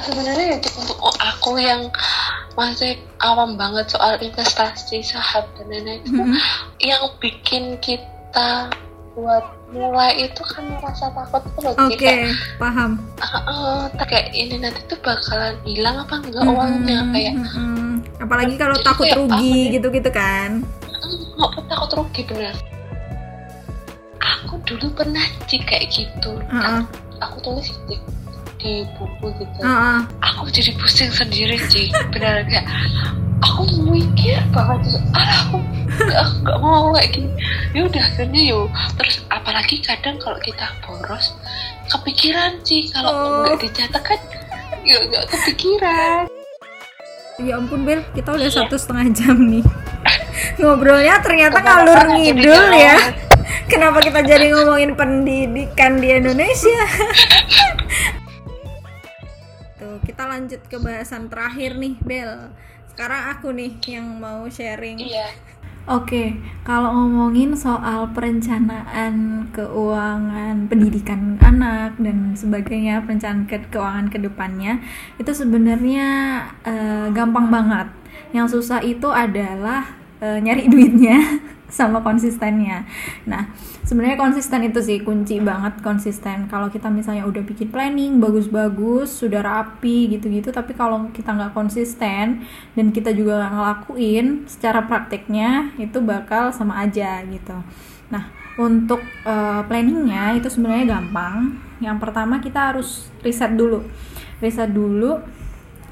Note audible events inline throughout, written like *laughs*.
sebenarnya itu untuk aku yang masih awam banget soal investasi saham dan lain-lain itu Mhm. yang bikin kita buat mulai itu kan rasa takut itu loh Ci. kayak paham. "Ah, ah, kayak ini nanti tuh bakalan hilang apa enggak Mm-mm, uangnya kayak mm-mm. Apalagi kalau takut kayak rugi apa ya? gitu-gitu kan. nggak pernah takut rugi bener aku dulu pernah sih kayak gitu Heeh. aku tulis di, di buku gitu Heeh. aku jadi pusing sendiri sih benar kayak aku mikir banget terus ah aku nggak aku nggak mau kayak gini ya udah akhirnya yuk terus apalagi kadang kalau kita boros kepikiran sih kalau Oh. nggak dicatat kan ya nggak kepikiran Ya ampun Bel, kita udah Iya. satu setengah jam nih. *laughs* Ngobrolnya ternyata ngalur ngidul ya. Kenapa kita jadi ngomongin pendidikan di Indonesia? *laughs* Kita lanjut ke bahasan terakhir nih, Bel. Sekarang aku nih yang mau sharing. iya Oke, kalau ngomongin soal perencanaan keuangan pendidikan anak dan sebagainya, perencanaan ke keuangan ke depannya, itu sebenarnya eh, gampang banget. Yang susah itu adalah eh, nyari duitnya *laughs* sama konsistennya. Nah, sebenarnya konsisten itu sih kunci banget konsisten. Kalau kita misalnya udah bikin planning bagus-bagus, sudah rapi gitu-gitu, tapi kalau kita nggak konsisten dan kita juga nggak ngelakuin secara prakteknya itu bakal sama aja gitu. Nah, untuk eh, planningnya itu sebenarnya gampang. Yang pertama kita harus riset dulu, riset dulu.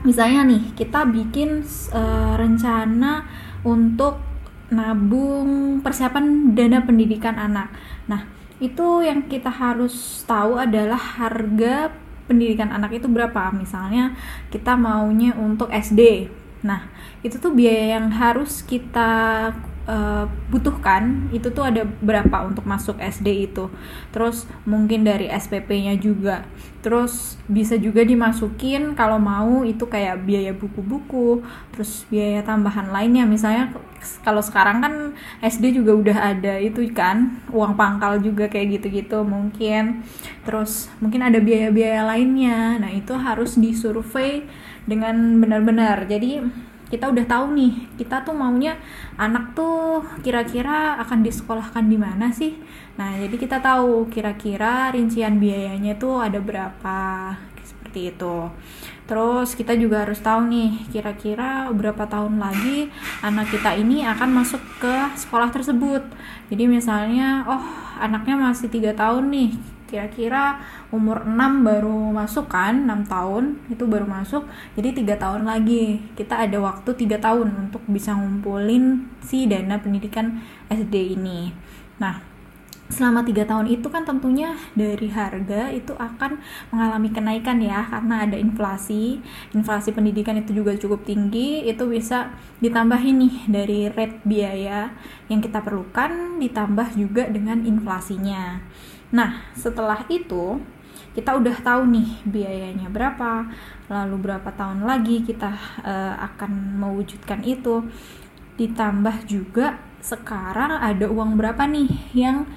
Misalnya nih kita bikin eh, rencana untuk nabung persiapan dana pendidikan anak. Nah, itu yang kita harus tahu adalah harga pendidikan anak itu berapa. Misalnya kita maunya untuk SD. Nah, itu tuh biaya yang harus kita eh, butuhkan itu tuh ada berapa untuk masuk SD itu. Terus mungkin dari SPP-nya juga. Terus bisa juga dimasukin kalau mau itu kayak biaya buku-buku, terus biaya tambahan lainnya. Misalnya kalau sekarang kan SD juga udah ada itu kan, uang pangkal juga kayak gitu-gitu mungkin. Terus mungkin ada biaya-biaya lainnya. Nah, itu harus disurvei dengan benar-benar. Jadi kita udah tahu nih kita tuh maunya anak tuh kira-kira akan disekolahkan di mana sih? Nah jadi kita tahu kira-kira rincian biayanya tuh ada berapa seperti itu. Terus kita juga harus tahu nih kira-kira berapa tahun lagi anak kita ini akan masuk ke sekolah tersebut. Jadi misalnya oh anaknya masih tiga tahun nih kira-kira umur 6 baru masuk kan? 6 tahun itu baru masuk. Jadi tiga tahun lagi. Kita ada waktu tiga tahun untuk bisa ngumpulin si dana pendidikan SD ini. Nah selama tiga tahun itu kan tentunya dari harga itu akan mengalami kenaikan ya karena ada inflasi inflasi pendidikan itu juga cukup tinggi itu bisa ditambahin nih dari rate biaya yang kita perlukan ditambah juga dengan inflasinya Nah, setelah itu kita udah tahu nih biayanya berapa, lalu berapa tahun lagi kita eh, akan mewujudkan itu. Ditambah juga sekarang ada uang berapa nih yang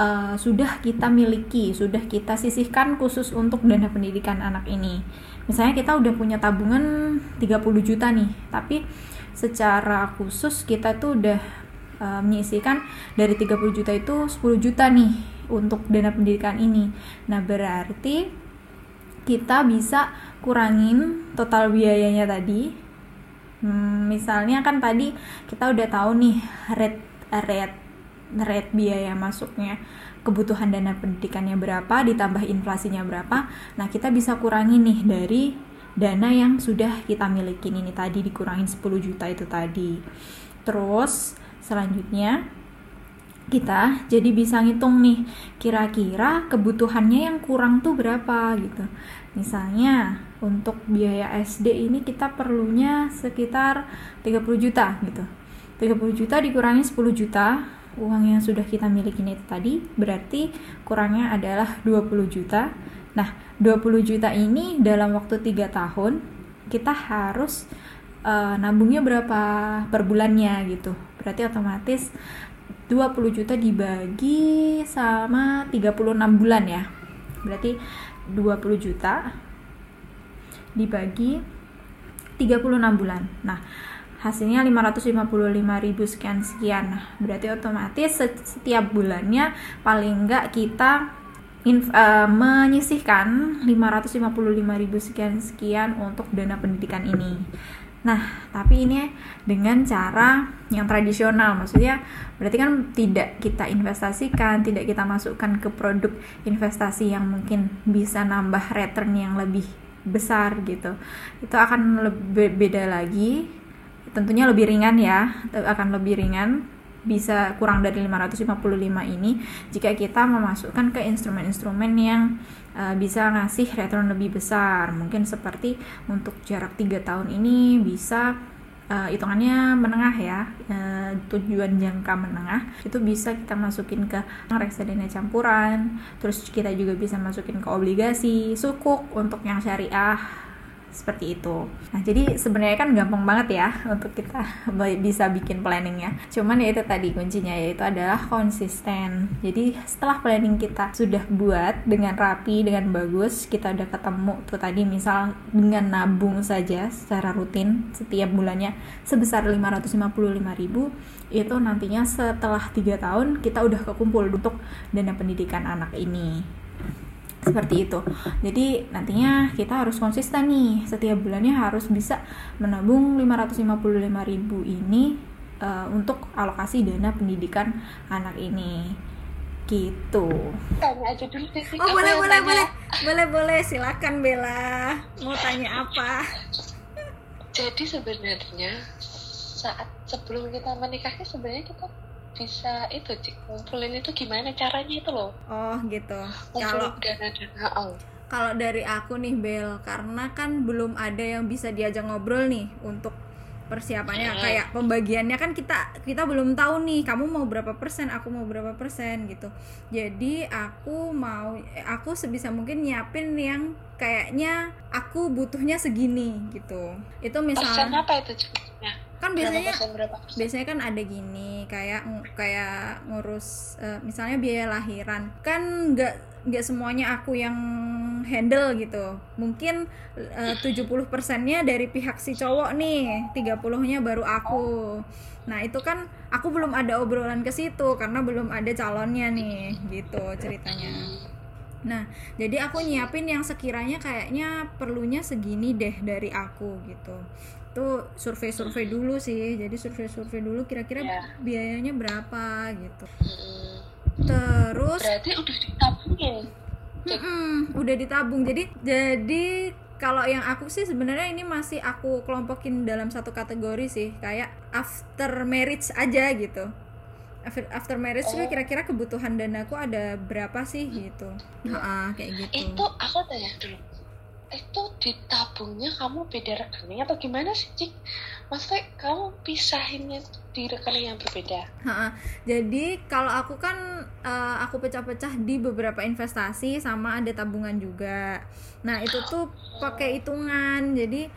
eh, sudah kita miliki, sudah kita sisihkan khusus untuk dana pendidikan anak ini. Misalnya kita udah punya tabungan 30 juta nih, tapi secara khusus kita tuh udah eh, menyisihkan dari 30 juta itu 10 juta nih untuk dana pendidikan ini. Nah, berarti kita bisa kurangin total biayanya tadi. Hmm, misalnya kan tadi kita udah tahu nih rate rate rate biaya masuknya kebutuhan dana pendidikannya berapa ditambah inflasinya berapa. Nah, kita bisa kurangi nih dari dana yang sudah kita miliki ini tadi dikurangin 10 juta itu tadi. Terus selanjutnya kita jadi bisa ngitung nih kira-kira kebutuhannya yang kurang tuh berapa gitu misalnya untuk biaya SD ini kita perlunya sekitar 30 juta gitu 30 juta dikurangi 10 juta uang yang sudah kita miliki itu tadi berarti kurangnya adalah 20 juta. Nah 20 juta ini dalam waktu 3 tahun kita harus uh, nabungnya berapa per bulannya gitu. Berarti otomatis 20 juta dibagi sama 36 bulan ya. Berarti 20 juta dibagi 36 bulan. Nah, hasilnya 555.000 sekian sekian. Nah, berarti otomatis setiap bulannya paling enggak kita inf, uh, menyisihkan 555.000 sekian sekian untuk dana pendidikan ini. Nah, tapi ini dengan cara yang tradisional, maksudnya berarti kan tidak kita investasikan, tidak kita masukkan ke produk investasi yang mungkin bisa nambah return yang lebih besar gitu. Itu akan lebih beda lagi, tentunya lebih ringan ya, akan lebih ringan. Bisa kurang dari 555 ini jika kita memasukkan ke instrumen-instrumen yang uh, bisa ngasih return lebih besar. Mungkin seperti untuk jarak tiga tahun ini bisa uh, hitungannya menengah ya uh, tujuan jangka menengah. Itu bisa kita masukin ke reksadana campuran terus kita juga bisa masukin ke obligasi sukuk untuk yang syariah seperti itu. Nah, jadi sebenarnya kan gampang banget ya untuk kita *laughs* bisa bikin planningnya. Cuman ya itu tadi kuncinya yaitu adalah konsisten. Jadi setelah planning kita sudah buat dengan rapi, dengan bagus, kita udah ketemu tuh tadi misal dengan nabung saja secara rutin setiap bulannya sebesar 555.000 itu nantinya setelah tiga tahun kita udah kekumpul untuk dana pendidikan anak ini seperti itu. Jadi nantinya kita harus konsisten nih. Setiap bulannya harus bisa menabung 555.000 ini uh, untuk alokasi dana pendidikan anak ini. Gitu. Tanya aja dulu deh oh boleh boleh tanya. boleh. Boleh boleh. Silakan Bella. Mau tanya apa? Jadi sebenarnya saat sebelum kita menikahnya sebenarnya kita bisa itu cik ngumpulin itu gimana caranya itu loh. Oh gitu. Kalau dana-dana oh. kalau dari aku nih Bel karena kan belum ada yang bisa diajak ngobrol nih untuk persiapannya. Hmm. kayak pembagiannya kan kita kita belum tahu nih kamu mau berapa persen aku mau berapa persen gitu. Jadi aku mau aku sebisa mungkin nyiapin yang kayaknya aku butuhnya segini gitu. Itu misalnya apa itu kan biasanya biasanya kan ada gini kayak kayak ngurus uh, misalnya biaya lahiran. Kan nggak nggak semuanya aku yang handle gitu. Mungkin eh, uh, 70 persennya dari pihak si cowok nih 30 nya baru aku. Nah itu kan aku belum ada obrolan ke situ karena belum ada calonnya nih gitu ceritanya. Nah, jadi aku nyiapin yang sekiranya kayaknya perlunya segini deh dari aku gitu itu survei-survei dulu sih. Jadi survei-survei dulu kira-kira yeah. biayanya berapa gitu. Hmm. terus berarti udah ditabungin hmm, udah ditabung. Jadi jadi kalau yang aku sih sebenarnya ini masih aku kelompokin dalam satu kategori sih kayak after marriage aja gitu. After, after marriage oh. kira-kira kebutuhan danaku ada berapa sih gitu? Nah, kayak gitu. Itu aku tanya dulu itu ditabungnya kamu beda rekening atau gimana sih cik? Maksudnya kamu pisahinnya di rekening yang berbeda? Ha, jadi kalau aku kan uh, aku pecah-pecah di beberapa investasi sama ada tabungan juga. Nah itu tuh pakai hitungan. Jadi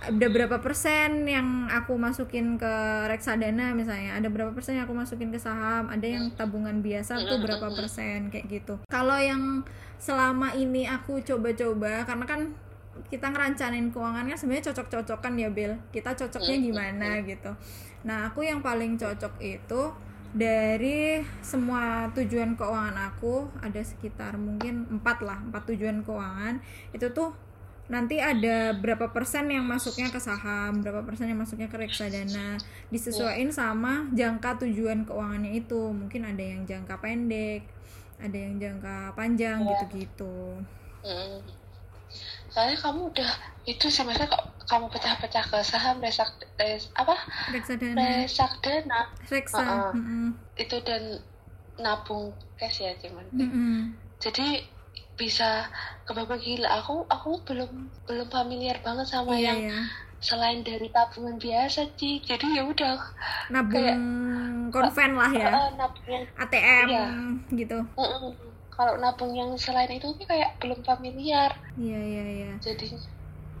ada berapa persen yang aku masukin ke reksadana misalnya? Ada berapa persen yang aku masukin ke saham? Ada yang tabungan biasa tuh berapa persen? Kayak gitu. Kalau yang selama ini aku coba-coba karena kan kita ngerancanain keuangannya sebenarnya cocok-cocokan ya Bill kita cocoknya gimana gitu. Nah aku yang paling cocok itu dari semua tujuan keuangan aku ada sekitar mungkin empat lah empat tujuan keuangan itu tuh nanti ada berapa persen yang masuknya ke saham, berapa persen yang masuknya ke reksadana, disesuaikan sama jangka tujuan keuangannya itu. Mungkin ada yang jangka pendek, ada yang jangka panjang iya. gitu-gitu. Hmm. Soalnya kamu udah itu sama saya kok kamu pecah-pecah ke saham resak res, apa? Reksadana. Reksadana. Reksa. Uh -uh. Mm -hmm. Itu dan nabung cash ya cuman. Mm -hmm. Jadi bisa kebapak gila. Aku aku belum belum familiar banget sama iya, yang iya. selain dari tabungan biasa sih jadi ya udah nabung kayak, konven lah ya. Uh, nabung yang, ATM iya. gitu. Uh, uh, kalau nabung yang selain itu kayak belum familiar. Iya iya iya. Jadi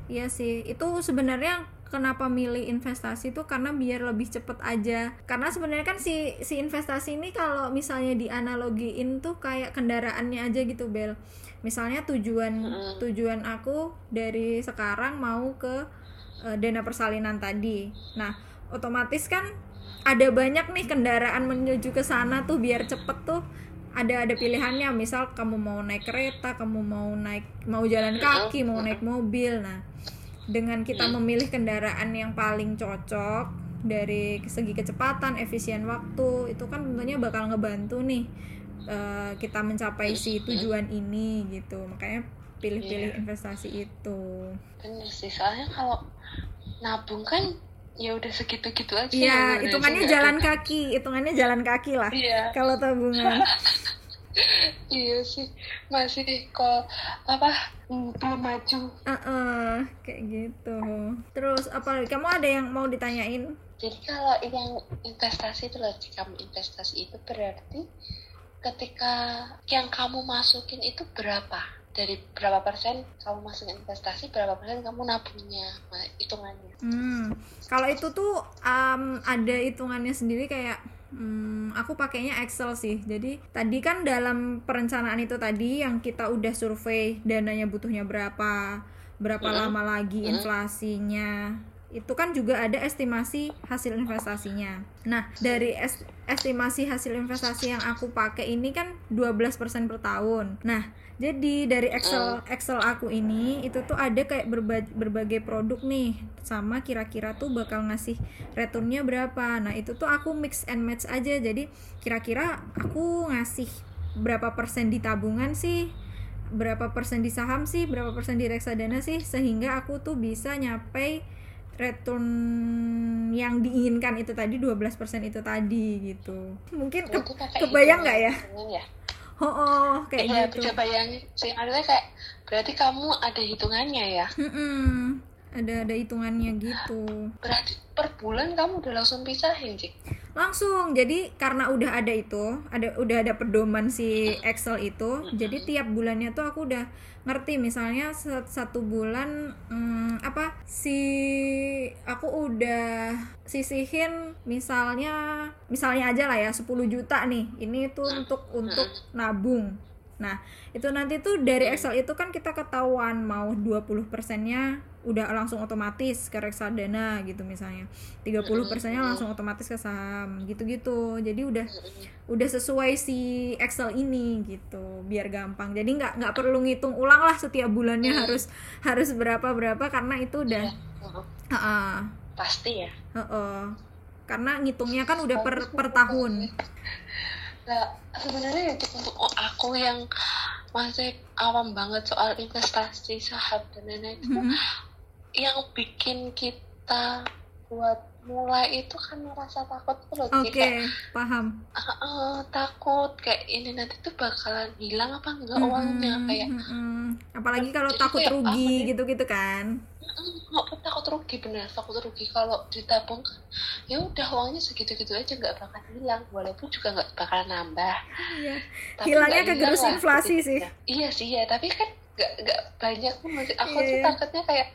iya sih. Itu sebenarnya kenapa milih investasi tuh karena biar lebih cepet aja. Karena sebenarnya kan si si investasi ini kalau misalnya dianalogiin tuh kayak kendaraannya aja gitu Bel misalnya tujuan Mm-mm. tujuan aku dari sekarang mau ke eh, dana persalinan tadi. Nah otomatis kan ada banyak nih kendaraan menuju ke sana tuh biar cepet tuh ada ada pilihannya. Misal kamu mau naik kereta kamu mau naik mau jalan kaki mau naik mobil. Nah dengan kita memilih kendaraan yang paling cocok dari segi kecepatan efisien waktu itu kan tentunya bakal ngebantu nih eh, kita mencapai si tujuan ini gitu makanya pilih-pilih Iya. investasi itu bener sih soalnya kalau nabung kan ya udah segitu-gitu aja Iya, Bener hitungannya jalan kaki, hitungannya jalan kaki lah. iya Kalau tabungan. *laughs* iya sih masih kok apa belum maju Heeh, kayak gitu. Terus apa kamu ada yang mau ditanyain? jadi kalau yang investasi itu loh kamu investasi itu berarti ketika yang kamu masukin itu berapa dari berapa persen kamu masukin investasi berapa persen kamu nabungnya Nah, hitungannya Hmm, kalau itu tuh um, ada hitungannya sendiri kayak hmm, aku pakainya Excel sih. Jadi tadi kan dalam perencanaan itu tadi yang kita udah survei dananya butuhnya berapa, berapa Mm-mm. lama lagi Mm-mm. inflasinya. Itu kan juga ada estimasi hasil investasinya. Nah, dari es- estimasi hasil investasi yang aku pakai ini kan 12% per tahun. Nah, jadi dari Excel Excel aku ini itu tuh ada kayak berba- berbagai produk nih sama kira-kira tuh bakal ngasih returnnya berapa. Nah, itu tuh aku mix and match aja. Jadi kira-kira aku ngasih berapa persen di tabungan sih? Berapa persen di saham sih? Berapa persen di reksadana sih? Sehingga aku tuh bisa nyampe return yang diinginkan itu tadi 12% itu tadi gitu. Mungkin ke- kebayang nggak ya? ya Oh, oh kayak Iya, gitu. bisa bayangin sih maksudnya kayak berarti kamu ada hitungannya ya Mm-mm. Ada ada hitungannya gitu. berarti per bulan kamu udah langsung pisahin sih Langsung. Jadi karena udah ada itu, ada udah ada pedoman si Excel itu, jadi tiap bulannya tuh aku udah ngerti misalnya satu bulan hmm, apa si aku udah sisihin misalnya misalnya aja lah ya 10 juta nih. Ini tuh untuk untuk nabung. Nah, itu nanti tuh dari Excel itu kan kita ketahuan mau 20 persennya udah langsung otomatis ke reksadana gitu misalnya. 30 persennya langsung otomatis ke saham gitu-gitu. Jadi udah udah sesuai si Excel ini gitu biar gampang. Jadi nggak nggak perlu ngitung ulang lah setiap bulannya harus harus berapa berapa karena itu udah Heeh. Heeh, pasti ya heeh. Karena ngitungnya kan udah per per tahun. Nah sebenarnya untuk untuk aku yang masih awam banget soal investasi saham dan lain-lain itu Mhm. yang bikin kita buat mulai itu kan merasa takut tuh loh Oke, Ci. Kayak, paham. "Ah, ah, takut kayak ini nanti tuh bakalan hilang apa enggak uangnya Mm-mm, kayak mm-mm. apalagi kalau takut kayak rugi apa ya? gitu-gitu kan. "Mm, nggak takut rugi bener takut rugi kalau ditabung kan ya udah uangnya segitu-gitu aja nggak bakal hilang walaupun juga nggak bakal nambah Iya. Tapi Hilangnya kegerus hilang inflasi gitu sih. ya. iya sih ya tapi kan nggak nggak banyak pun masih aku Iya, tuh iya. takutnya kayak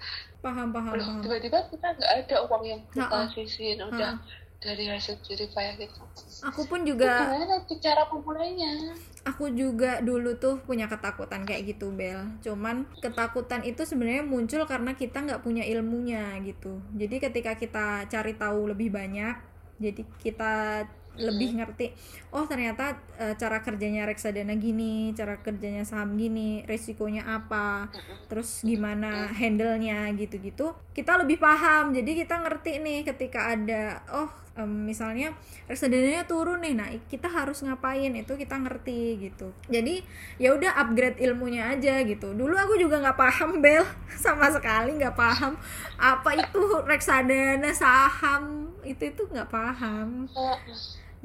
Paham, paham, "Loh, tiba-tiba kita nggak ada uang yang kita Ha-ha. sisihin udah Ha-ha. dari hasil jerih payah gitu Aku pun juga gimana cara memulainya aku juga dulu tuh punya ketakutan kayak gitu Bel cuman ketakutan itu sebenarnya muncul karena kita nggak punya ilmunya gitu jadi ketika kita cari tahu lebih banyak jadi kita lebih ngerti oh ternyata eh, cara kerjanya reksadana gini cara kerjanya saham gini resikonya apa terus gimana handle-nya gitu-gitu. Kita lebih paham jadi kita ngerti nih ketika ada oh em, misalnya reksadananya turun nih nah kita harus ngapain? Itu kita ngerti gitu. Jadi ya udah upgrade ilmunya aja gitu. Dulu aku juga nggak paham *laughs* bel sama sekali nggak paham apa itu reksadana saham. Itu itu nggak paham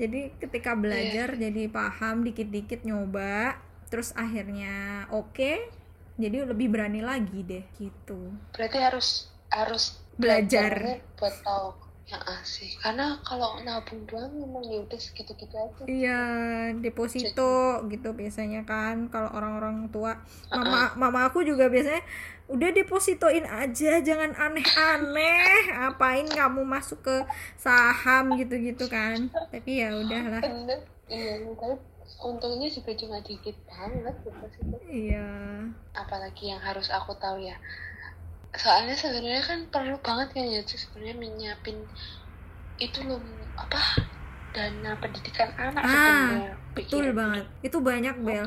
jadi ketika belajar jadi paham dikit-dikit nyoba terus akhirnya oke jadi lebih berani lagi deh gitu. Berarti harus harus Belajar. buat tahu sih karena kalau nabung doang memang ya udah segitu-gitu aja Iya, deposito gitu biasanya kan kalau orang-orang tua. Mama mama aku juga biasanya udah depositoin aja, jangan aneh-aneh. Apain kamu masuk ke saham gitu-gitu kan. Tapi ya udahlah. bener iya tapi untungnya juga cuma dikit banget deposito Iya. apalagi yang harus aku tahu ya soalnya sebenarnya kan perlu banget kan ya sebenarnya menyiapin itu loh apa dana pendidikan anak Ah, sebenarnya Betul banget. Itu banyak, Bel.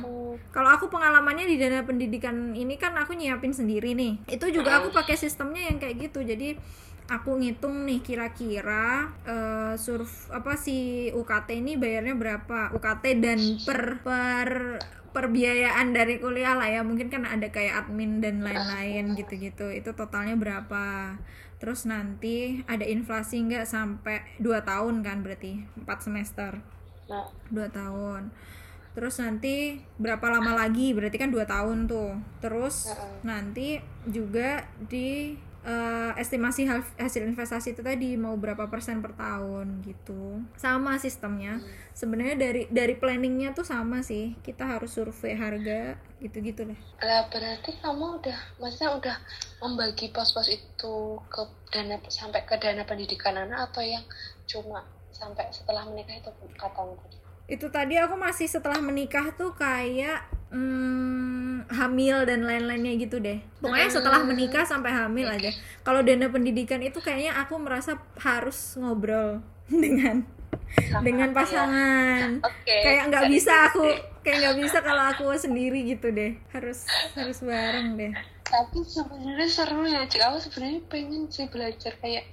Kalau aku pengalamannya di dana pendidikan ini kan aku nyiapin sendiri nih. Itu juga aku pakai sistemnya yang kayak gitu. Jadi aku ngitung nih kira-kira eh surf apa si UKT ini bayarnya berapa? UKT dan per per perbiayaan dari kuliah lah ya. Mungkin kan ada kayak admin dan lain-lain gitu-gitu. Itu totalnya berapa? Terus nanti ada inflasi nggak sampai 2 tahun kan berarti 4 semester nah dua tahun terus nanti berapa lama lagi berarti kan dua tahun tuh terus nanti juga di eh, estimasi hasil investasi itu tadi mau berapa persen per tahun gitu. Sama sistemnya. Sebenarnya dari dari planningnya tuh sama sih. Kita harus survei harga gitu-gitu deh. Lah berarti kamu udah maksudnya udah membagi pos-pos itu ke dana sampai ke dana pendidikan anak atau yang cuma sampai setelah menikah itu katamu? Itu tadi aku masih setelah menikah tuh kayak hmm, hamil dan lain-lainnya gitu deh. Pokoknya setelah menikah sampai hamil aja. Kalau dana pendidikan itu kayaknya aku merasa harus ngobrol *laughs* dengan Sama dengan aku ya. pasangan. Oke. kayak nggak bisa aku kayak nggak bisa kalau aku sendiri gitu deh. Harus harus bareng deh. Tapi sebenarnya seru ya cik. Aku sebenarnya pengen sih belajar kayak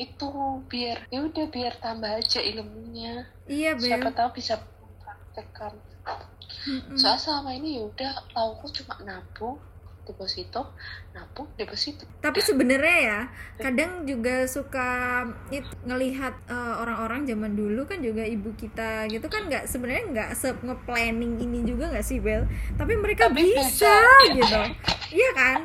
itu biar ya udah biar tambah aja ilmunya. Iya siapa bel tahu bisa praktekkan soalnya selama ini ya udah tauku cuma nabung deposito nabung deposito tapi sebenarnya ya kadang juga suka it, ngelihat eh, orang-orang zaman dulu kan juga ibu kita gitu kan nggak sebenarnya nggak se nge-planning ini juga nggak sih Bel? Tapi mereka Tapi bisa bisa. gitu. Iya kan?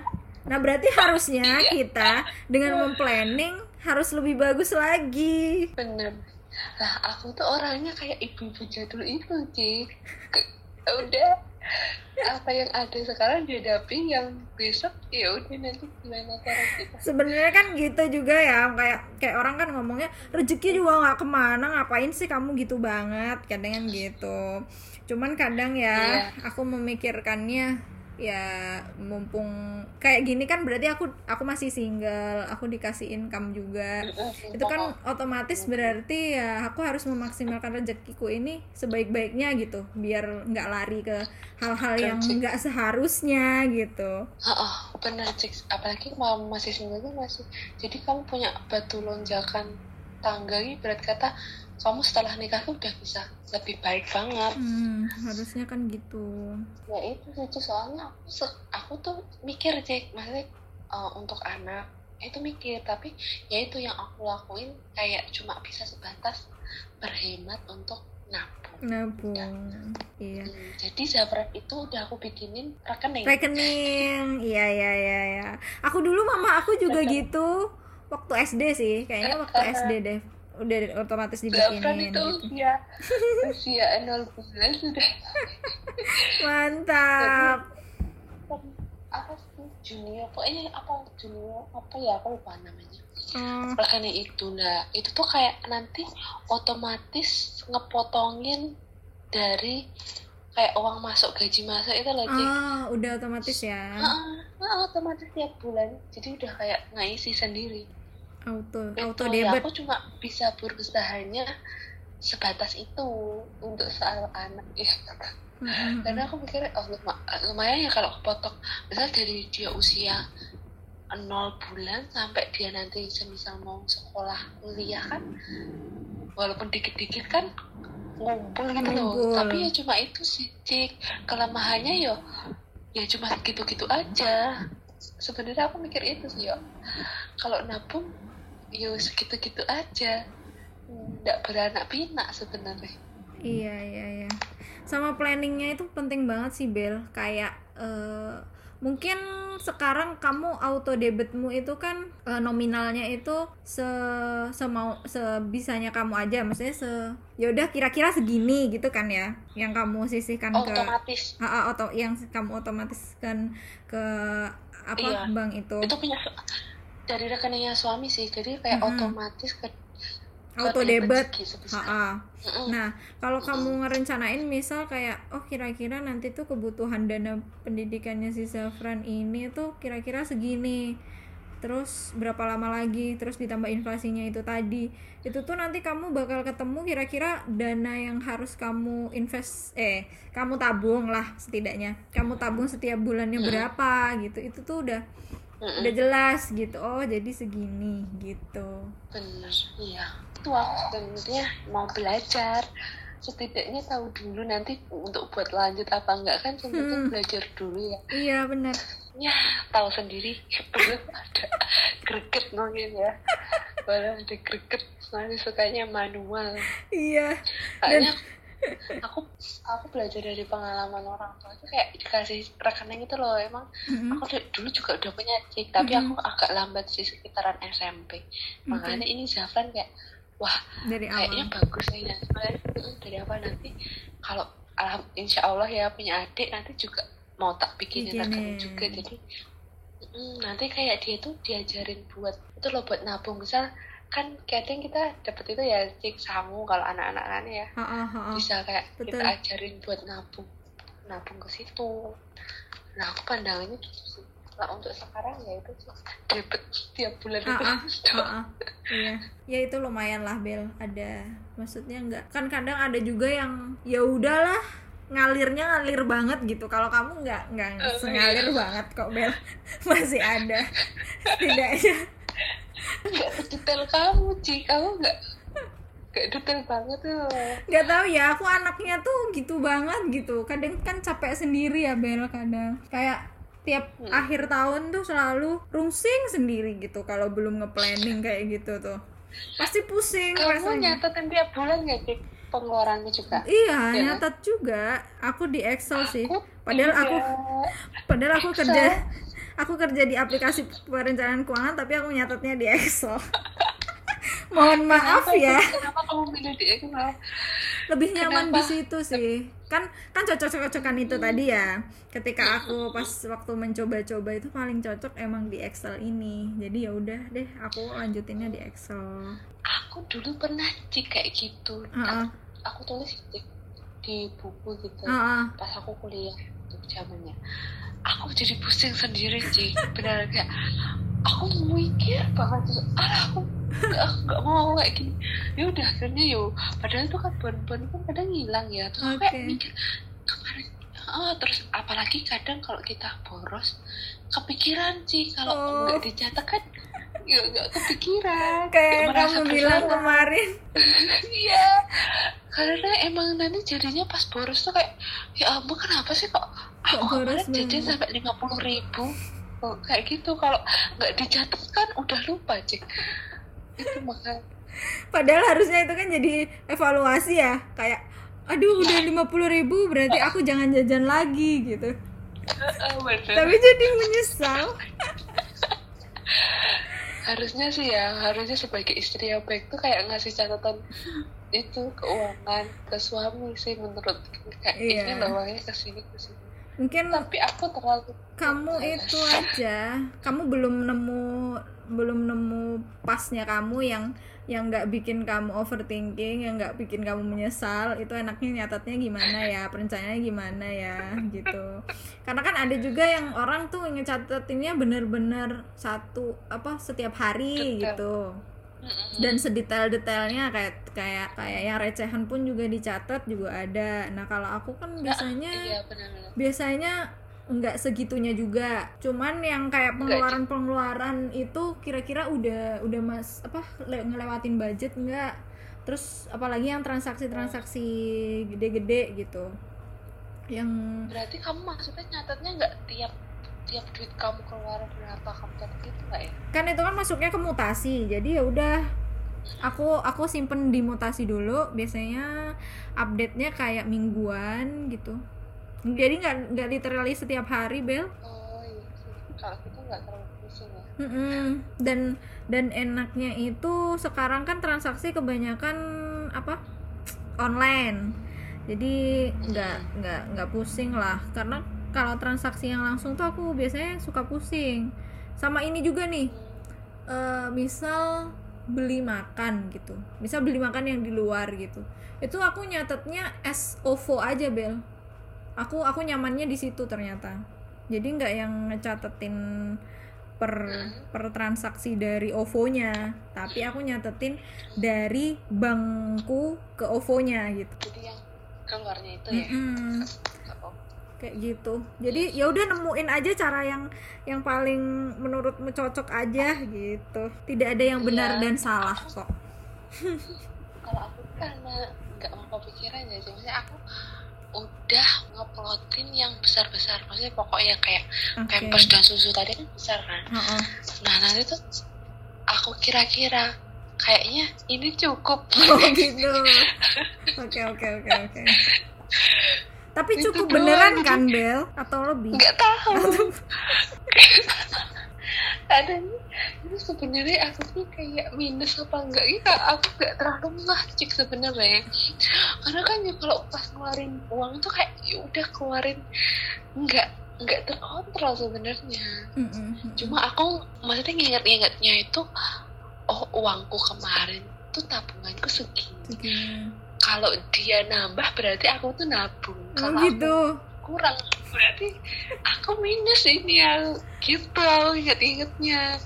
Nah berarti harusnya kita dengan memplanning harus lebih bagus lagi. Bener lah aku tuh orangnya kayak ibu-ibu jadul itu cik Ke- udah apa yang ada sekarang dihadapi yang besok ya udah nanti gimana cara kita? Sebenarnya kan gitu juga ya kayak kayak orang kan ngomongnya rezeki juga nggak ke mana ngapain sih kamu gitu banget? Kadang kan gitu. Cuman kadang ya Iya. aku memikirkannya ya mumpung kayak gini kan berarti aku aku masih single aku dikasih income juga. Itu kan otomatis berarti ya aku harus memaksimalkan rezekiku ini sebaik-baiknya gitu biar nggak lari ke hal-hal yang nggak seharusnya gitu. Heeh, bener cik apalagi kalau masih single masih. Jadi kamu punya batu lonjakan tangga ini berat kata kamu setelah nikah tuh udah bisa lebih baik banget. Hmm, harusnya kan gitu. Ya itu Cik. soalnya aku aku tuh mikir cek maksudnya uh, untuk anak itu mikir. Tapi ya itu yang aku lakuin kayak cuma bisa sebatas berhemat untuk nabung. Nabung iya. Hmm, jadi Zaprep itu udah aku bikinin rekening. Rekening iya iya iya iya. Aku dulu mama aku juga gitu waktu SD sih kayaknya waktu SD deh udah otomatis dibikinin itu gitu. usia *laughs* usia nol bulan sudah mantap. Apa sih junior? Pokoknya apa junior apa ya aku lupa namanya. Oh, rekening itu nah itu tuh kayak nanti otomatis ngepotongin dari kayak uang masuk gaji masuk itu lagi. Oh, udah otomatis ya? Otomatis tiap bulan. Jadi udah kayak ngisi sendiri auto itu auto ya debit. aku cuma bisa berusahanya sebatas itu untuk soal anak ya. Mm-mm. karena aku mikir oh luma- lumayan ya kalau kepotong misal dari dia usia nol bulan sampai dia nanti semisal mau sekolah kuliah kan walaupun dikit-dikit kan ngumpul gitu loh. Tapi ya cuma itu sih Cik. kelemahannya ya ya cuma gitu-gitu aja. Sebenarnya aku mikir itu sih ya. Kalau nabung ya segitu-gitu aja nggak beranak pinak sebenarnya Iya iya iya. Sama planningnya itu penting banget sih Bel. Kayak eh, mungkin sekarang kamu auto debitmu itu kan eh, nominalnya itu se semau sebisanya kamu aja maksudnya se ya udah kira-kira segini gitu kan ya yang kamu sisihkan ke otomatis Ah, ah, oto yang kamu otomatiskan ke apa Iya. bank itu itu punya dari rekeningnya suami sih jadi kayak Mm-mm. otomatis ke auto debit. Mm-mm. Nah, kalau kamu ngerencanain misal kayak oh kira-kira nanti tuh kebutuhan dana pendidikannya si Zafran ini tuh kira-kira segini. Terus berapa lama lagi? Terus ditambah inflasinya itu tadi. Itu tuh nanti kamu bakal ketemu kira-kira dana yang harus kamu invest eh kamu tabung lah setidaknya. Kamu tabung setiap bulannya berapa gitu. Itu tuh udah Mm-mm. udah jelas gitu. Oh, jadi segini gitu. bener iya itu aku sebenarnya mau belajar setidaknya tahu dulu nanti untuk buat lanjut apa enggak kan penting Hmm. belajar dulu ya Iya, benar. ya tahu sendiri belum ada *laughs* greget mungkin ya baru ada greget soalnya sukanya manual Iya. soalnya aku aku belajar dari pengalaman orang tua itu kayak dikasih rekening itu loh. Emang Mm-mm. aku dulu juga udah punya cik tapi Mhm. aku agak lambat sih sekitaran SMP makanya ini Zafran kayak wah dari kayaknya awal bagus nih dan sebenarnya mm, dari apa nanti kalau alham, insya Allah ya punya adik nanti juga mau tak Bikinin. rekening juga. Jadi mm, nanti kayak dia tuh diajarin buat itu loh buat nabung. Misal kan kadang kita dapat itu ya cik samu kalau anak-anak kan ya. Ha, ha, ha, ha. bisa kayak betul. kita ajarin buat nabung nabung ke situ. Nah aku pandangannya gitu sih. Nah untuk sekarang ya itu debit tiap bulan Ah, itu. Ah, ah. iya. Ya itu lumayan lah Bel. Ada maksudnya enggak kan kadang ada juga yang ya udahlah ngalirnya ngalir banget gitu. Kalau kamu nggak nggak Oh, sengalir iya. banget kok Bel. *laughs* Masih ada. Setidaknya. Nggak sedetail kamu Ci. Kamu nggak nggak detail banget tuh nggak tahu ya aku anaknya tuh gitu banget gitu. Kadang kan capek sendiri ya Bel kadang. Kayak tiap Hmm. akhir tahun tuh selalu rungsing sendiri gitu kalau belum nge-planning kayak gitu tuh. Pasti pusing kamu rasanya. nyatetin tiap bulan nggak Ci pengeluaranmu juga Iya, Iya kan? nyatet juga. Aku di Excel sih. Aku Padahal aku tidak. padahal aku Excel. kerja *laughs* aku kerja di aplikasi perencanaan keuangan tapi aku nyatetnya di Excel. *laughs* Mohon maaf ya. kenapa kamu milih di Excel Lebih nyaman Kenapa? di situ sih. Kan kan cocok-cocokan itu tadi ya. Ketika aku pas waktu mencoba-coba itu paling cocok emang di Excel ini. Jadi ya udah deh, aku lanjutinnya di Excel. aku dulu pernah Ci kayak gitu Heeh. Aku tulis di, di buku gitu. Heeh. pas aku kuliah itu zamannya. Aku jadi pusing sendiri Ci benar kayak aku mikir banget terus ah aku nggak mau kayak gini. Ya udah akhirnya yo padahal itu kan bon-bon kan kadang hilang ya. Terus aku kayak mikir kemarin ah terus apalagi kadang kalau kita boros kepikiran sih. Kalau Oh. nggak dicatat kan ya nggak kepikiran. Kayak kamu bilang kemarin. *laughs* Iya, karena emang nanti jadinya pas boros tuh kayak ya ampun kenapa sih kok aku kemarin jajan sampai lima puluh ribu? Oh, kayak gitu kalau nggak dicatat kan udah lupa cek itu makanya. Padahal harusnya itu kan jadi evaluasi ya, kayak aduh udah 50.000 ribu berarti aku jangan jajan lagi gitu. Tapi jadi menyesal. *laughs* harusnya sih ya harusnya sebagai istri yang baik tuh kayak ngasih catatan itu keuangan ke suami sih menurut kayak Iya. ini loh uangnya ke sini ke sini. Mungkin tapi aku terlalu kamu itu aja, kamu belum nemu belum nemu pasnya kamu yang yang nggak bikin kamu overthinking, yang nggak bikin kamu menyesal, itu enaknya nyatatnya gimana ya, perencanaannya gimana ya, gitu. Karena kan ada juga yang orang tuh ngecatatinnya bener-bener satu apa setiap hari Detail. gitu. dan sedetail-detailnya kayak kayak kayak yang recehan pun juga dicatat juga ada. Nah kalau aku kan biasanya iya benar-benar biasanya nggak segitunya juga. Cuman yang kayak pengeluaran pengeluaran itu kira-kira udah udah mas apa le- ngelewatin budget nggak? Terus apalagi yang transaksi-transaksi gede-gede gitu. Yang berarti kamu maksudnya nyatetnya nggak tiap tiap duit kamu keluar berapa kamu catat itu nggak ya? Kan itu kan masuknya ke mutasi jadi ya udah. Aku aku simpen di mutasi dulu biasanya update nya kayak mingguan gitu jadi nggak nggak literally setiap hari bel? Oh iya kalau kita nggak terlalu pusing ya. Mm-mm. dan dan enaknya itu sekarang kan transaksi kebanyakan apa? Online. Jadi nggak nggak nggak pusing lah. Karena kalau transaksi yang langsung tuh aku biasanya suka pusing. Sama ini juga nih. Eh, misal beli makan gitu. Misal beli makan yang di luar gitu. Itu aku nyatetnya as OVO aja bel aku aku nyamannya di situ ternyata. Jadi nggak yang ngecatetin per per transaksi dari OVO-nya. Tapi aku nyatetin dari bankku ke OVO-nya gitu. Jadi yang keluarnya itu ya. Oh, kayak gitu. Jadi ya udah nemuin aja cara yang yang paling menurutmu cocok aja gitu. Tidak ada yang benar Iya. dan salah kok. Kalau aku karena nggak mau kepikiran ya maksudnya aku udah ngeplotin yang besar-besar. Maksudnya pokoknya kayak Oke. pampers dan susu tadi kan besar kan? Heeh. nah nanti tuh aku kira-kira kayaknya ini cukup. *laughs* Oh gitu. Oke oke oke oke. Tapi cukup beneran kan Bel? Atau lebih? Nggak tahu *laughs* kadang itu sebenarnya aku tuh kayak minus apa enggak ya aku nggak terlalu ngacik sebenarnya. Karena kan ya kalau pas ngeluarin uang tuh kayak ya udah keluarin. Nggak nggak terkontrol sebenarnya. Mm-mm. cuma aku maksudnya nginget-ngingetnya itu oh uangku kemarin tuh tabunganku segini. Segini. kalau dia nambah berarti aku tuh nabung. Oh kalau aku gitu kurang berarti aku minus ini ya gitu inget-ingetnya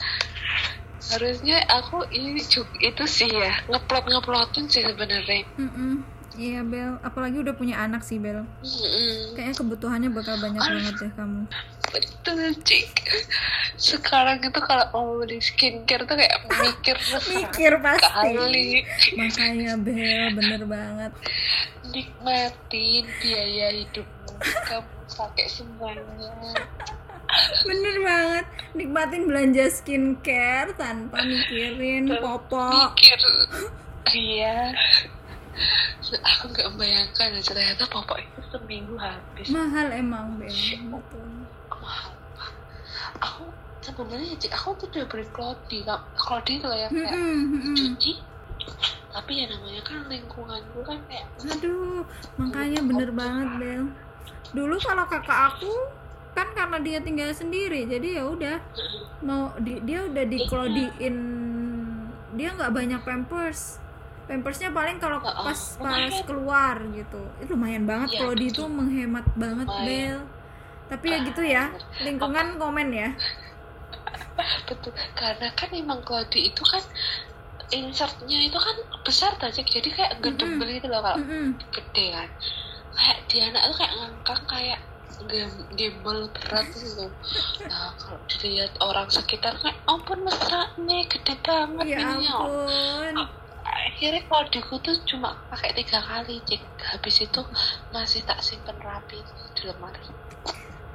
harusnya aku ini itu sih ya ngeplot ngeplotin sih sebenarnya Mm-mm. Iya Bel, apalagi udah punya anak sih Bel. Mm-mm. Kayaknya kebutuhannya bakal banyak Aduh. banget deh kamu. Betul cik sekarang itu kalau mau beli skincare tuh kayak *laughs* mikir Mikir pasti. kali Makanya Bel, bener banget. nikmatin biaya hidupmu kamu pakai semuanya Bener banget. Nikmatin belanja skincare tanpa mikirin popok. mikir *laughs* iya aku nggak membayangkan ya, ternyata popok itu seminggu habis Mahal emang Bel. Betul. Aku sebenarnya cik aku tuh udah beli klodi klodi kalau yang kayak cuci tapi ya namanya kan lingkungan gue kan kayak Aduh, makanya bener banget Bel. Dulu kalau kakak aku kan karena dia tinggal sendiri, jadi ya udah mau di, dia udah diklodiin dia nggak banyak pampers. Pampersnya paling kalau Oh, oh, pas pas keluar gitu. Itu lumayan banget Iya, Klodi itu menghemat banget Lumayan. Bel. Tapi ya gitu ya, lingkungan komen ya. betul karena kan emang klodi itu kan insertnya itu kan besar tadi jadi kayak gedebel Mm-mm. gitu loh kalau Mm-mm. gede kan kayak dia anak tuh kayak ngangkang kayak gem- gembel berat gitu nah kalau dilihat orang sekitar kayak ampun mesra nih gede banget Ya ininya ampun. akhirnya klodiku tuh cuma pakai tiga kali cik habis itu masih tak simpen rapi di lemari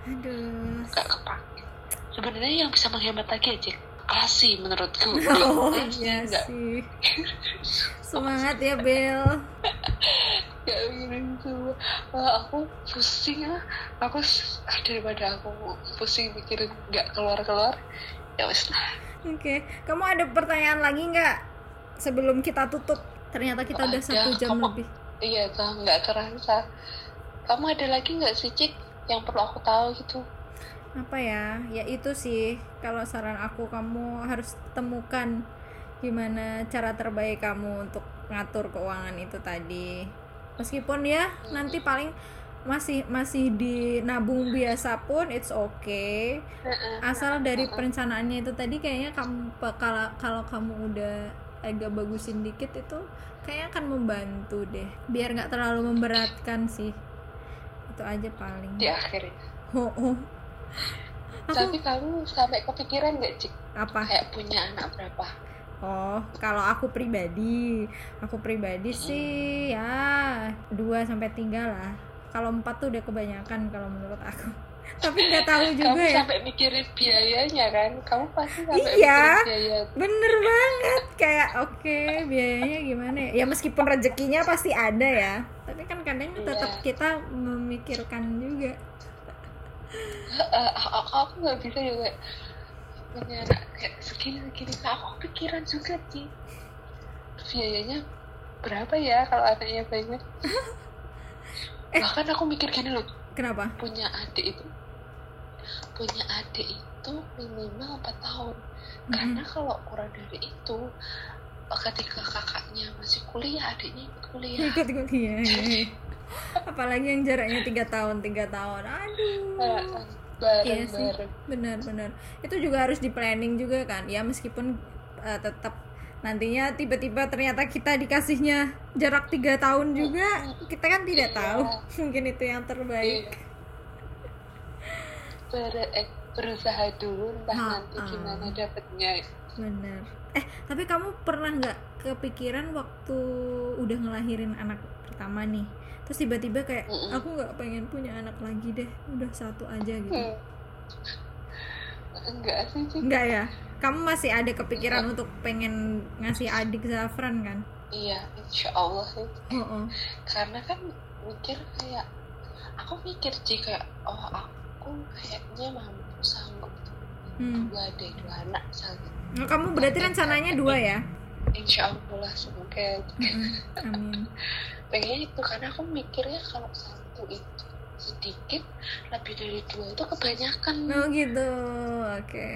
Aduh. gak kepake sebenarnya yang bisa menghemat lagi ya cik asi menurutku *laughs* Oh iya nggak sih. *laughs* Semangat ya Bel. ya gitu Wah, aku pusing ah aku ah, daripada aku pusing mikirin nggak keluar keluar ya wes lah Oke, kamu ada pertanyaan lagi nggak sebelum kita tutup? Ternyata kita udah Ada, satu jam kamu- lebih. iya tuh nggak kerasa kamu ada lagi nggak sih cik yang perlu aku tahu gitu Apa ya? Ya itu sih. Kalau saran aku, kamu harus temukan gimana cara terbaik kamu untuk ngatur keuangan itu tadi. Meskipun ya nanti paling masih masih di nabung biasa pun it's okay. asal dari perencanaannya itu tadi kayaknya kamu kalau kalau kamu udah agak bagusin dikit itu kayaknya akan membantu deh biar nggak terlalu memberatkan sih itu aja paling. Di akhirnya oh, oh. aku tapi kamu sampai kepikiran nggak cik? Apa? Kayak punya anak berapa? Oh kalau aku pribadi aku pribadi sih ya dua sampai tiga lah. Kalau empat tuh udah kebanyakan kalau menurut aku tapi nggak tahu juga kamu ya. sampai mikirin biayanya kan? Kamu pasti sampai Iya. mikirin biaya. Bener banget. Kayak oke biayanya gimana ya? Ya meskipun rezekinya pasti ada ya, tapi kan kadang Iya. tetap kita memikirkan juga. Eh, aku, nggak bisa ya kayak punya anak kayak segini segini. Nah, aku pikiran juga sih. Biayanya berapa ya kalau anaknya banyak? *laughs* Bahkan aku mikir gini loh. Kenapa? Punya adik itu punya adik itu minimal 4 tahun. Karena kalau kurang dari itu ketika kakaknya masih kuliah adiknya ikut kuliah. *laughs* Ikut ikut iya, iya, iya. apalagi yang jaraknya tiga tahun tiga tahun. Aduh. Bareng iya sih bareng benar benar. Itu juga harus di planning juga kan. Ya meskipun uh, tetap nantinya tiba-tiba ternyata kita dikasihnya jarak tiga tahun juga kita kan tidak Iya. tahu. *laughs* Mungkin itu yang terbaik Ber- eh, berusaha dulu entah Ha, nanti gimana dapetnya. Benar eh tapi kamu pernah nggak kepikiran waktu udah ngelahirin anak pertama nih? Terus tiba-tiba kayak Mm-mm. aku nggak pengen punya anak lagi deh udah satu aja gitu. Hmm. enggak sih Cik. Enggak ya? Kamu masih ada kepikiran untuk pengen ngasih adik Zafran kan? Iya insya Allah sih. Oh, oh. karena kan mikir kayak aku mikir sih kayak oh aku kayaknya mampu sanggup Hmm. dua ada dua anak misalnya. Nah, kamu berarti rencananya dua ya? Insya Allah lah semoga amin. *laughs* Pengen itu karena aku mikirnya kalau satu itu sedikit lebih dari dua itu kebanyakan. Oh gitu. Oke.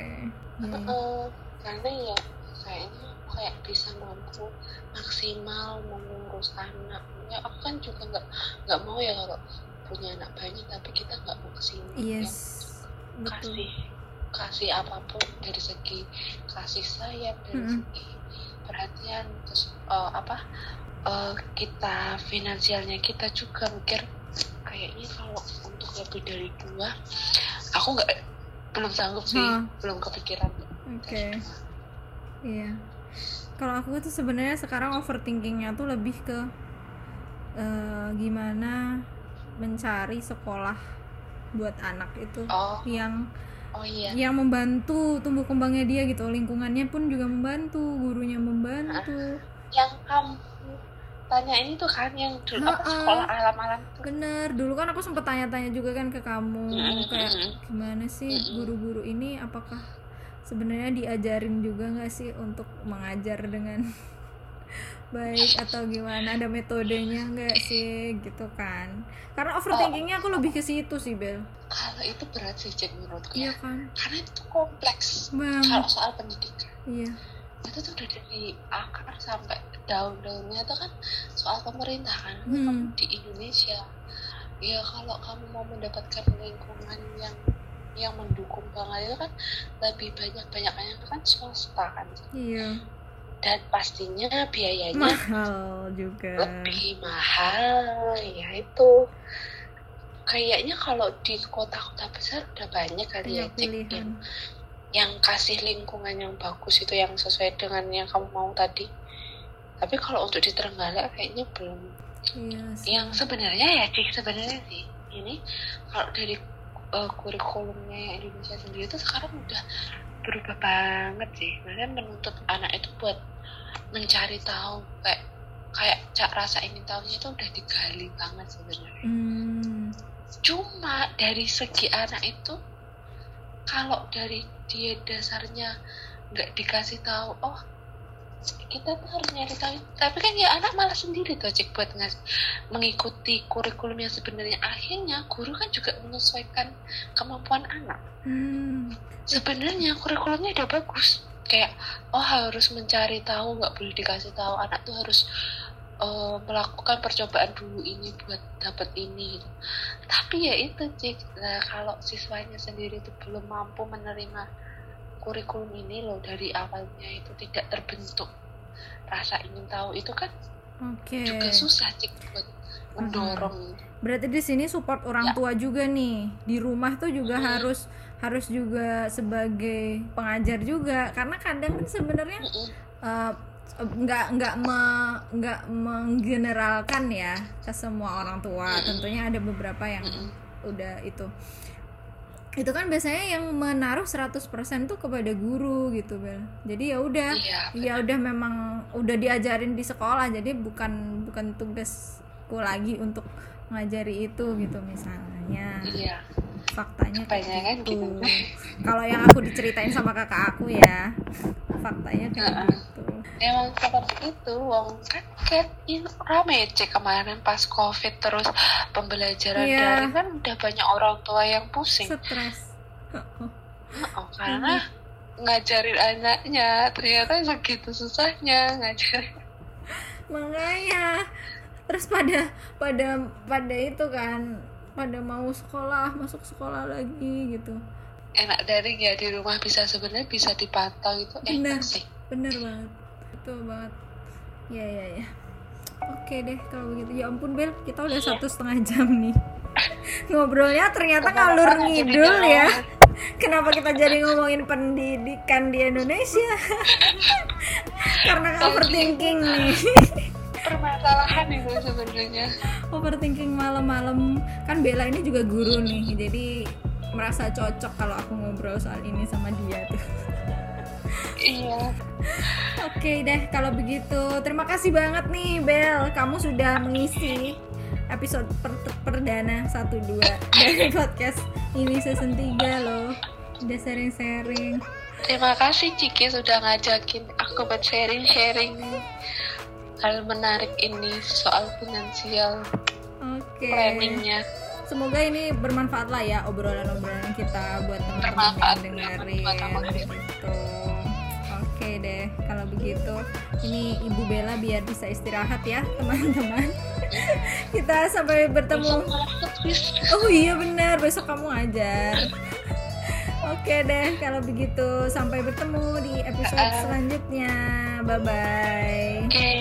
Hmm. Eh, karena ya kayaknya aku kayak bisa mampu maksimal mengurus anak. Ya aku kan juga nggak nggak mau ya kalau punya anak banyak tapi kita nggak maksimal ya yes betul. kasih kasih apa pun dari segi kasih sayang dari Mm-mm. segi perhatian terus eh, apa eh, kita finansialnya kita juga mikir kayaknya kalau untuk lebih dari dua aku nggak belum sanggup sih Hah. belum kepikiran. Oke. Iya. Kalau aku tuh sebenarnya sekarang overthinkingnya tuh lebih ke eh, gimana mencari sekolah buat anak itu oh. yang oh iya. yang membantu tumbuh kembangnya dia gitu. Lingkungannya pun juga membantu gurunya membantu. Yang kamu tanya ini tuh kan yang dulu apa Ha-ha. sekolah alam-alam tuh? Bener. Dulu kan aku sempet tanya-tanya juga kan ke kamu Mm-mm, kayak gimana sih guru-guru ini? Apakah sebenarnya diajarin juga nggak sih untuk mengajar dengan baik atau gimana? Ada metodenya nggak sih? Gitu kan. Karena overthinkingnya aku lebih ke situ sih Bel. Kalau itu berat sih Cek menurutku iya ya kan? Karena itu kompleks. Banget. Kalau soal pendidikan. Iya. Itu tuh udah dari akar sampai daun-daunnya. Itu kan soal pemerintah kan? Hmm. di Indonesia. Ya kalau kamu mau mendapatkan lingkungan yang yang mendukung banget itu kan lebih banyak banyaknya kan swasta kan iya dan pastinya biayanya mahal juga. lebih mahal ya itu. Kayaknya kalau di kota-kota besar udah banyak kali ya banyak Cik, yang, yang kasih lingkungan yang bagus itu yang sesuai dengan yang kamu mau tadi. Tapi kalau untuk di Trenggalek kayaknya belum. Iya sih. yang sebenarnya ya Cik sebenarnya sih ini kalau dari uh, kurikulumnya Indonesia sendiri itu sekarang udah berubah banget sih. Maksudnya menuntut anak itu buat mencari tahu kayak kayak cak rasa ingin tahunya itu udah digali banget sebenarnya. Hmm, cuma dari segi anak itu kalau dari dia dasarnya nggak dikasih tahu oh kita tuh harus nyari tahu. Tapi kan ya anak malah sendiri tuh cek buat ngas mengikuti kurikulum yang sebenarnya. Akhirnya guru kan juga menyesuaikan kemampuan anak. Hmm, sebenarnya kurikulumnya udah bagus. Kayak oh harus mencari tahu nggak boleh dikasih tahu. Anak tuh harus eh, melakukan percobaan dulu ini buat dapat ini gitu. tapi ya itu cik nah, kalau siswanya sendiri itu belum mampu menerima kurikulum ini loh dari awalnya itu tidak terbentuk rasa ingin tahu itu kan oke juga susah cik buat mendorong Berarti di sini support orang Ya. tua juga nih. Di rumah tuh juga Mm. harus harus juga sebagai pengajar juga karena kadang kan sebenarnya Mm-mm. eh, nggak nggak me- nggak menggeneralkan ya ke semua orang tua. Mm-mm. Tentunya ada beberapa yang Mm-mm. udah itu. Itu kan biasanya yang menaruh 100% tuh kepada guru gitu, Bel. Jadi ya udah iya ya udah memang udah diajarin di sekolah jadi bukan bukan tugasku lagi untuk ngajari itu gitu misalnya iya faktanya kayak gitu. gitu. Kalau yang aku diceritain sama kakak aku ya, faktanya kayak gitu. Emang seperti itu, wong kan kayak ini rame cek kemarin pas covid terus pembelajaran Iya. daring kan udah banyak orang tua yang pusing. Stres. Oh, *laughs* karena ngajarin anaknya ternyata segitu susahnya ngajarin. Makanya terus pada pada pada itu kan pada mau sekolah masuk sekolah lagi gitu Enak daring ya di rumah bisa sebenarnya bisa dipantau itu Bener. enak sih. bener banget betul banget. Ya ya ya oke deh kalau begitu. Ya ampun Bel kita udah satu setengah jam nih. *laughs* Ngobrolnya ternyata ngalur ngidul ya. *laughs* kenapa kita jadi ngomongin pendidikan di Indonesia? *laughs* Karena overthinking nih. Permasalahan itu sebenarnya. overthinking malam-malam. Kan Bella ini juga guru nih jadi merasa cocok kalau aku ngobrol soal ini sama dia tuh Iya. Oke deh, kalau begitu terima kasih banget nih Bel, kamu sudah mengisi episode per- perdana 1 2 dari *laughs* podcast ini season 3 loh. Udah sharing-sharing. Terima kasih Ciki sudah ngajakin aku buat sharing-sharing hal menarik ini soal finansial Oke. planningnya. Semoga ini bermanfaat lah ya obrolan-obrolan kita buat teman-teman yang dengerin bermanfaat. gitu. Oke deh, kalau begitu ini Ibu Bella biar bisa istirahat ya *laughs* teman-teman. kita sampai bertemu. Oh iya benar, besok kamu ajar. Oke deh, kalau begitu sampai bertemu di episode selanjutnya. Bye bye. Oke.